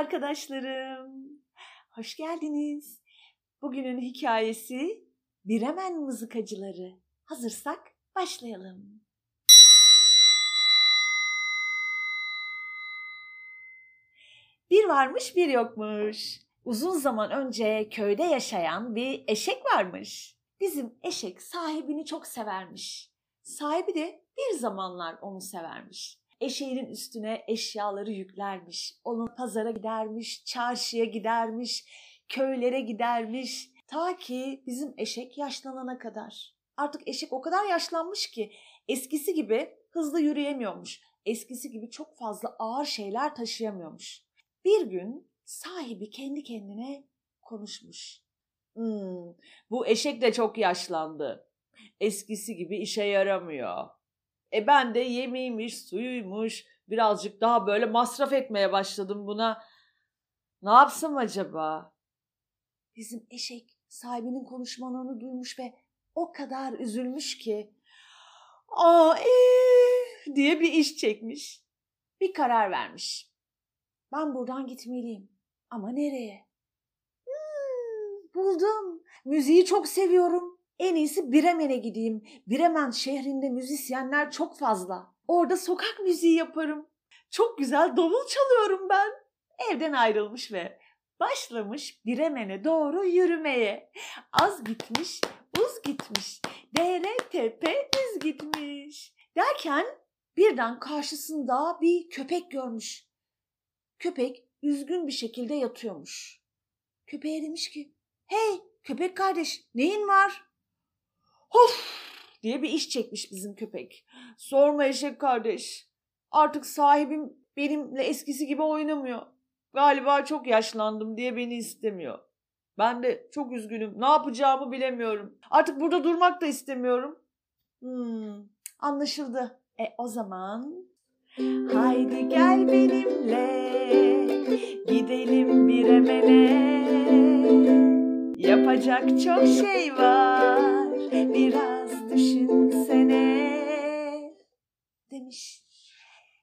arkadaşlarım. Hoş geldiniz. Bugünün hikayesi Biremen Mızıkacıları. Hazırsak başlayalım. Bir varmış bir yokmuş. Uzun zaman önce köyde yaşayan bir eşek varmış. Bizim eşek sahibini çok severmiş. Sahibi de bir zamanlar onu severmiş eşeğinin üstüne eşyaları yüklermiş. Onun pazara gidermiş, çarşıya gidermiş, köylere gidermiş. Ta ki bizim eşek yaşlanana kadar. Artık eşek o kadar yaşlanmış ki eskisi gibi hızlı yürüyemiyormuş. Eskisi gibi çok fazla ağır şeyler taşıyamıyormuş. Bir gün sahibi kendi kendine konuşmuş. Hmm, bu eşek de çok yaşlandı. Eskisi gibi işe yaramıyor. E ben de yemeğiymiş, suyuymuş, birazcık daha böyle masraf etmeye başladım buna. Ne yapsam acaba? Bizim eşek sahibinin konuşmalarını duymuş ve o kadar üzülmüş ki aa ee, diye bir iş çekmiş. Bir karar vermiş. Ben buradan gitmeliyim. Ama nereye? Hmm, buldum. Müziği çok seviyorum. En iyisi Bremen'e gideyim. Bremen şehrinde müzisyenler çok fazla. Orada sokak müziği yaparım. Çok güzel davul çalıyorum ben. Evden ayrılmış ve başlamış Bremen'e doğru yürümeye. Az gitmiş, uz gitmiş. Dere tepe düz gitmiş. Derken birden karşısında bir köpek görmüş. Köpek üzgün bir şekilde yatıyormuş. Köpeğe demiş ki, hey köpek kardeş neyin var? Hof diye bir iş çekmiş bizim köpek. Sorma eşek kardeş. Artık sahibim benimle eskisi gibi oynamıyor. Galiba çok yaşlandım diye beni istemiyor. Ben de çok üzgünüm. Ne yapacağımı bilemiyorum. Artık burada durmak da istemiyorum. Hmm, anlaşıldı. E o zaman haydi gel benimle gidelim bir emene. Yapacak çok şey var biraz düşünsene demiş.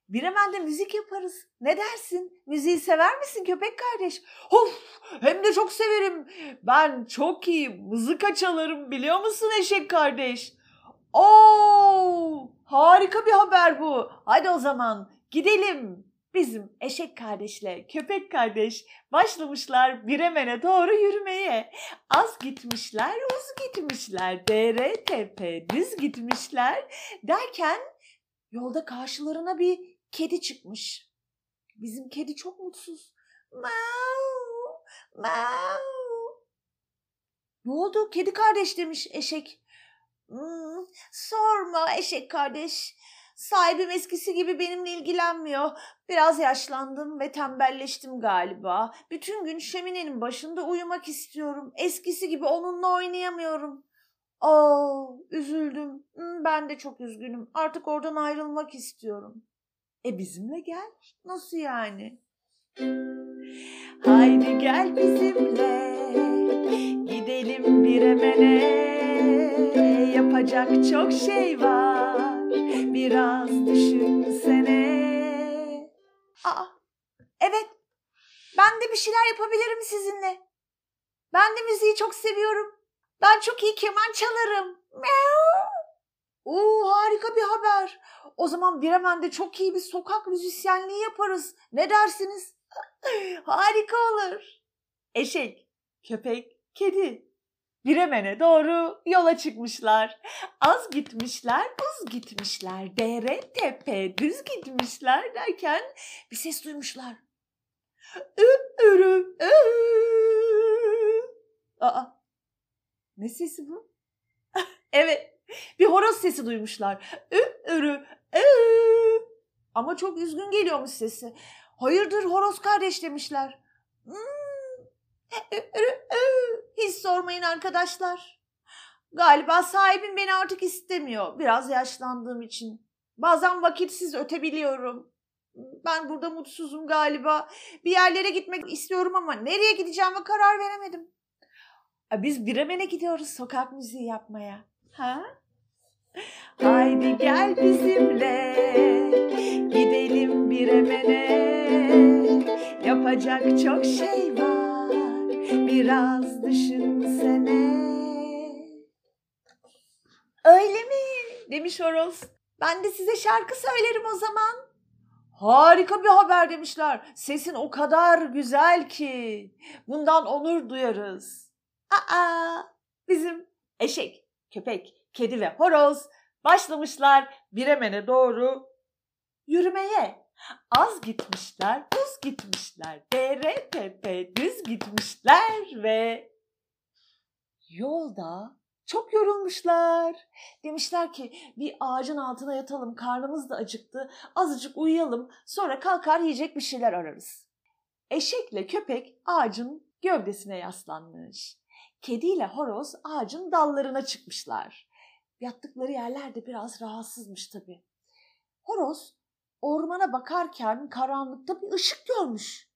Bir hemen de müzik yaparız. Ne dersin? Müziği sever misin köpek kardeş? Of hem de çok severim. Ben çok iyi mızıka çalarım biliyor musun eşek kardeş? Oo harika bir haber bu. Hadi o zaman gidelim bizim eşek kardeşle köpek kardeş başlamışlar Biremen'e doğru yürümeye. Az gitmişler, uz gitmişler, dere tepe düz gitmişler derken yolda karşılarına bir kedi çıkmış. Bizim kedi çok mutsuz. Mau, mau. Ne oldu kedi kardeş demiş eşek. Hmm, sorma eşek kardeş. Sahibim eskisi gibi benimle ilgilenmiyor. Biraz yaşlandım ve tembelleştim galiba. Bütün gün şöminenin başında uyumak istiyorum. Eskisi gibi onunla oynayamıyorum. Aa, üzüldüm. Hmm, ben de çok üzgünüm. Artık oradan ayrılmak istiyorum. E bizimle gel. Nasıl yani? Haydi gel bizimle. Gidelim bir emene. Yapacak çok şey var bir şeyler yapabilirim sizinle. Ben de müziği çok seviyorum. Ben çok iyi keman çalarım. Oo harika bir haber. O zaman Bremen'de çok iyi bir sokak müzisyenliği yaparız. Ne dersiniz? harika olur. Eşek, köpek, kedi Biremen'e doğru yola çıkmışlar. Az gitmişler, uz gitmişler. Dere, tepe, düz gitmişler derken bir ses duymuşlar. Ü, ürü, ü. Aa, ne sesi bu? evet, bir horoz sesi duymuşlar. Ürü. Ama çok üzgün geliyormuş sesi. Hayırdır horoz kardeş demişler. Hmm, hiç sormayın arkadaşlar. Galiba sahibim beni artık istemiyor. Biraz yaşlandığım için. Bazen vakitsiz ötebiliyorum. Ben burada mutsuzum galiba. Bir yerlere gitmek istiyorum ama nereye gideceğime karar veremedim. Biz Bremen'e gidiyoruz sokak müziği yapmaya. Ha? Haydi gel bizimle gidelim Bremen'e Yapacak çok şey var biraz düşünsene. Öyle mi? demiş horoz. Ben de size şarkı söylerim o zaman. Harika bir haber demişler. Sesin o kadar güzel ki. Bundan onur duyarız. Aa, bizim eşek, köpek, kedi ve horoz başlamışlar Biremen'e doğru yürümeye. Az gitmişler, uz gitmişler, dere tepe düz gitmişler ve yolda çok yorulmuşlar. Demişler ki bir ağacın altına yatalım, karnımız da acıktı, azıcık uyuyalım, sonra kalkar yiyecek bir şeyler ararız. Eşekle köpek ağacın gövdesine yaslanmış. Kediyle horoz ağacın dallarına çıkmışlar. Yattıkları yerler de biraz rahatsızmış tabii. Horoz ormana bakarken karanlıkta bir ışık görmüş.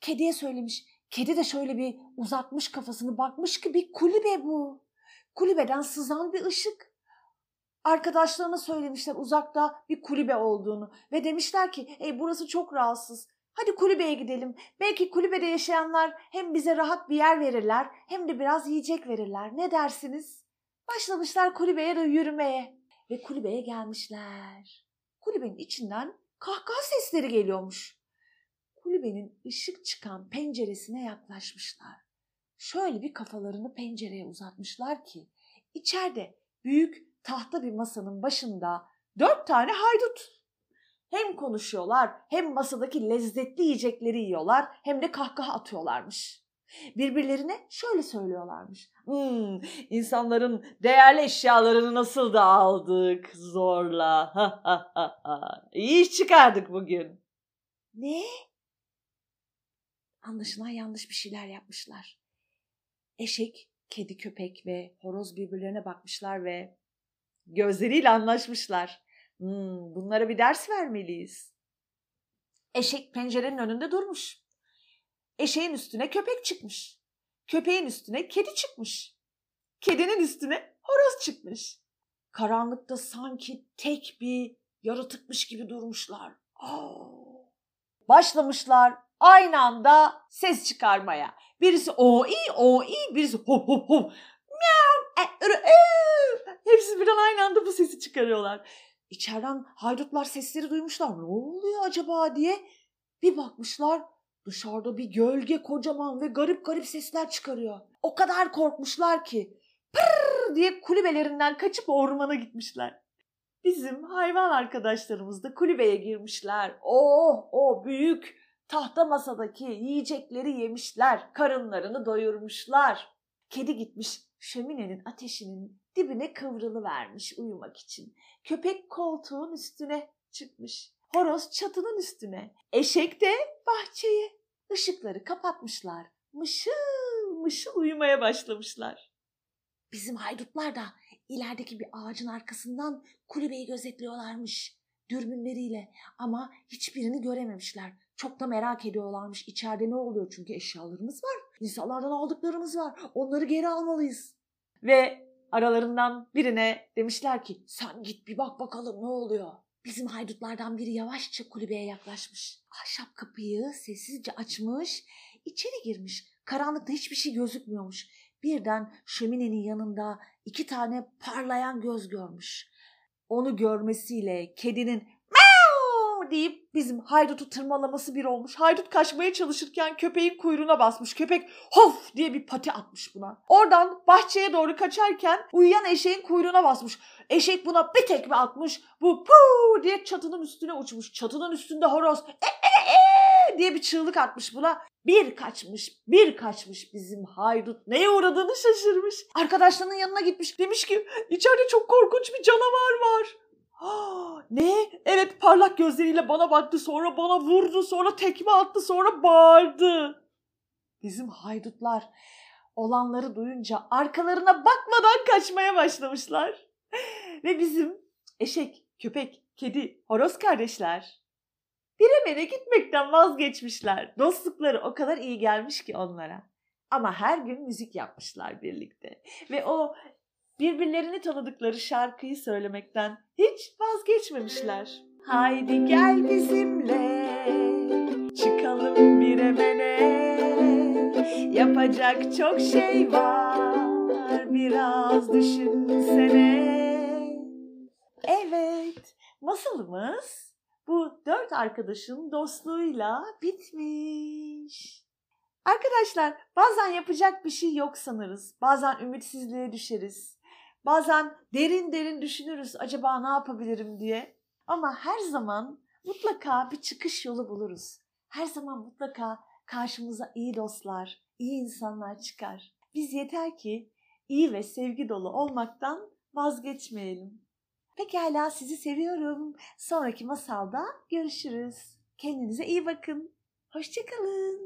Kediye söylemiş. Kedi de şöyle bir uzatmış kafasını bakmış ki bir kulübe bu. Kulübeden sızan bir ışık. Arkadaşlarına söylemişler uzakta bir kulübe olduğunu ve demişler ki Ey burası çok rahatsız. Hadi kulübeye gidelim. Belki kulübede yaşayanlar hem bize rahat bir yer verirler hem de biraz yiyecek verirler. Ne dersiniz? Başlamışlar kulübeye de yürümeye ve kulübeye gelmişler. Kulübenin içinden kahkaha sesleri geliyormuş. Kulübenin ışık çıkan penceresine yaklaşmışlar. Şöyle bir kafalarını pencereye uzatmışlar ki içeride büyük tahta bir masanın başında dört tane haydut hem konuşuyorlar hem masadaki lezzetli yiyecekleri yiyorlar hem de kahkaha atıyorlarmış. Birbirlerine şöyle söylüyorlarmış. Hmm, insanların değerli eşyalarını nasıl da aldık zorla. İyi iş çıkardık bugün. Ne? Anlaşılan yanlış bir şeyler yapmışlar. Eşek, kedi, köpek ve horoz birbirlerine bakmışlar ve gözleriyle anlaşmışlar. Hmm, bunlara bir ders vermeliyiz. Eşek pencerenin önünde durmuş. Eşeğin üstüne köpek çıkmış. Köpeğin üstüne kedi çıkmış. Kedinin üstüne horoz çıkmış. Karanlıkta sanki tek bir yaratıkmış gibi durmuşlar. Oh. Başlamışlar aynı anda ses çıkarmaya. Birisi o i o i, birisi hop hop hop. Miau, e, e. Hepsi birden aynı anda bu sesi çıkarıyorlar. İçeriden haydutlar sesleri duymuşlar. Ne oluyor acaba diye bir bakmışlar dışarıda bir gölge kocaman ve garip garip sesler çıkarıyor. O kadar korkmuşlar ki pırr diye kulübelerinden kaçıp ormana gitmişler. Bizim hayvan arkadaşlarımız da kulübeye girmişler. Oh o büyük tahta masadaki yiyecekleri yemişler. Karınlarını doyurmuşlar. Kedi gitmiş şöminenin ateşinin dibine kıvrılı vermiş uyumak için. Köpek koltuğun üstüne çıkmış. Horoz çatının üstüne. Eşek de bahçeye. Işıkları kapatmışlar. Mışıl mışıl uyumaya başlamışlar. Bizim haydutlar da ilerideki bir ağacın arkasından kulübeyi gözetliyorlarmış dürbünleriyle ama hiçbirini görememişler. Çok da merak ediyorlarmış içeride ne oluyor çünkü eşyalarımız var. İnsanlardan aldıklarımız var. Onları geri almalıyız. Ve aralarından birine demişler ki sen git bir bak bakalım ne oluyor. Bizim haydutlardan biri yavaşça kulübeye yaklaşmış. Ahşap kapıyı sessizce açmış, içeri girmiş. Karanlıkta hiçbir şey gözükmüyormuş. Birden şöminenin yanında iki tane parlayan göz görmüş. Onu görmesiyle kedinin deyip bizim haydutu tırmalaması bir olmuş. Haydut kaçmaya çalışırken köpeğin kuyruğuna basmış. Köpek hof diye bir pati atmış buna. Oradan bahçeye doğru kaçarken uyuyan eşeğin kuyruğuna basmış. Eşek buna bir tekme atmış. Bu puu diye çatının üstüne uçmuş. Çatının üstünde horoz e, e, e, diye bir çığlık atmış buna. Bir kaçmış, bir kaçmış bizim haydut. Neye uğradığını şaşırmış. Arkadaşlarının yanına gitmiş. Demiş ki içeride çok korkunç bir canavar var. ne? Evet parlak gözleriyle bana baktı sonra bana vurdu sonra tekme attı sonra bağırdı. Bizim haydutlar olanları duyunca arkalarına bakmadan kaçmaya başlamışlar. Ve bizim eşek, köpek, kedi, horoz kardeşler Biremen'e gitmekten vazgeçmişler. Dostlukları o kadar iyi gelmiş ki onlara. Ama her gün müzik yapmışlar birlikte. Ve o birbirlerini tanıdıkları şarkıyı söylemekten hiç vazgeçmemişler. Haydi gel bizimle çıkalım giremene Yapacak çok şey var biraz düşünsene Evet masalımız bu dört arkadaşın dostluğuyla bitmiş. Arkadaşlar bazen yapacak bir şey yok sanırız. Bazen ümitsizliğe düşeriz. Bazen derin derin düşünürüz acaba ne yapabilirim diye. Ama her zaman mutlaka bir çıkış yolu buluruz. Her zaman mutlaka karşımıza iyi dostlar, iyi insanlar çıkar. Biz yeter ki iyi ve sevgi dolu olmaktan vazgeçmeyelim. Pekala sizi seviyorum. Sonraki masalda görüşürüz. Kendinize iyi bakın. Hoşçakalın.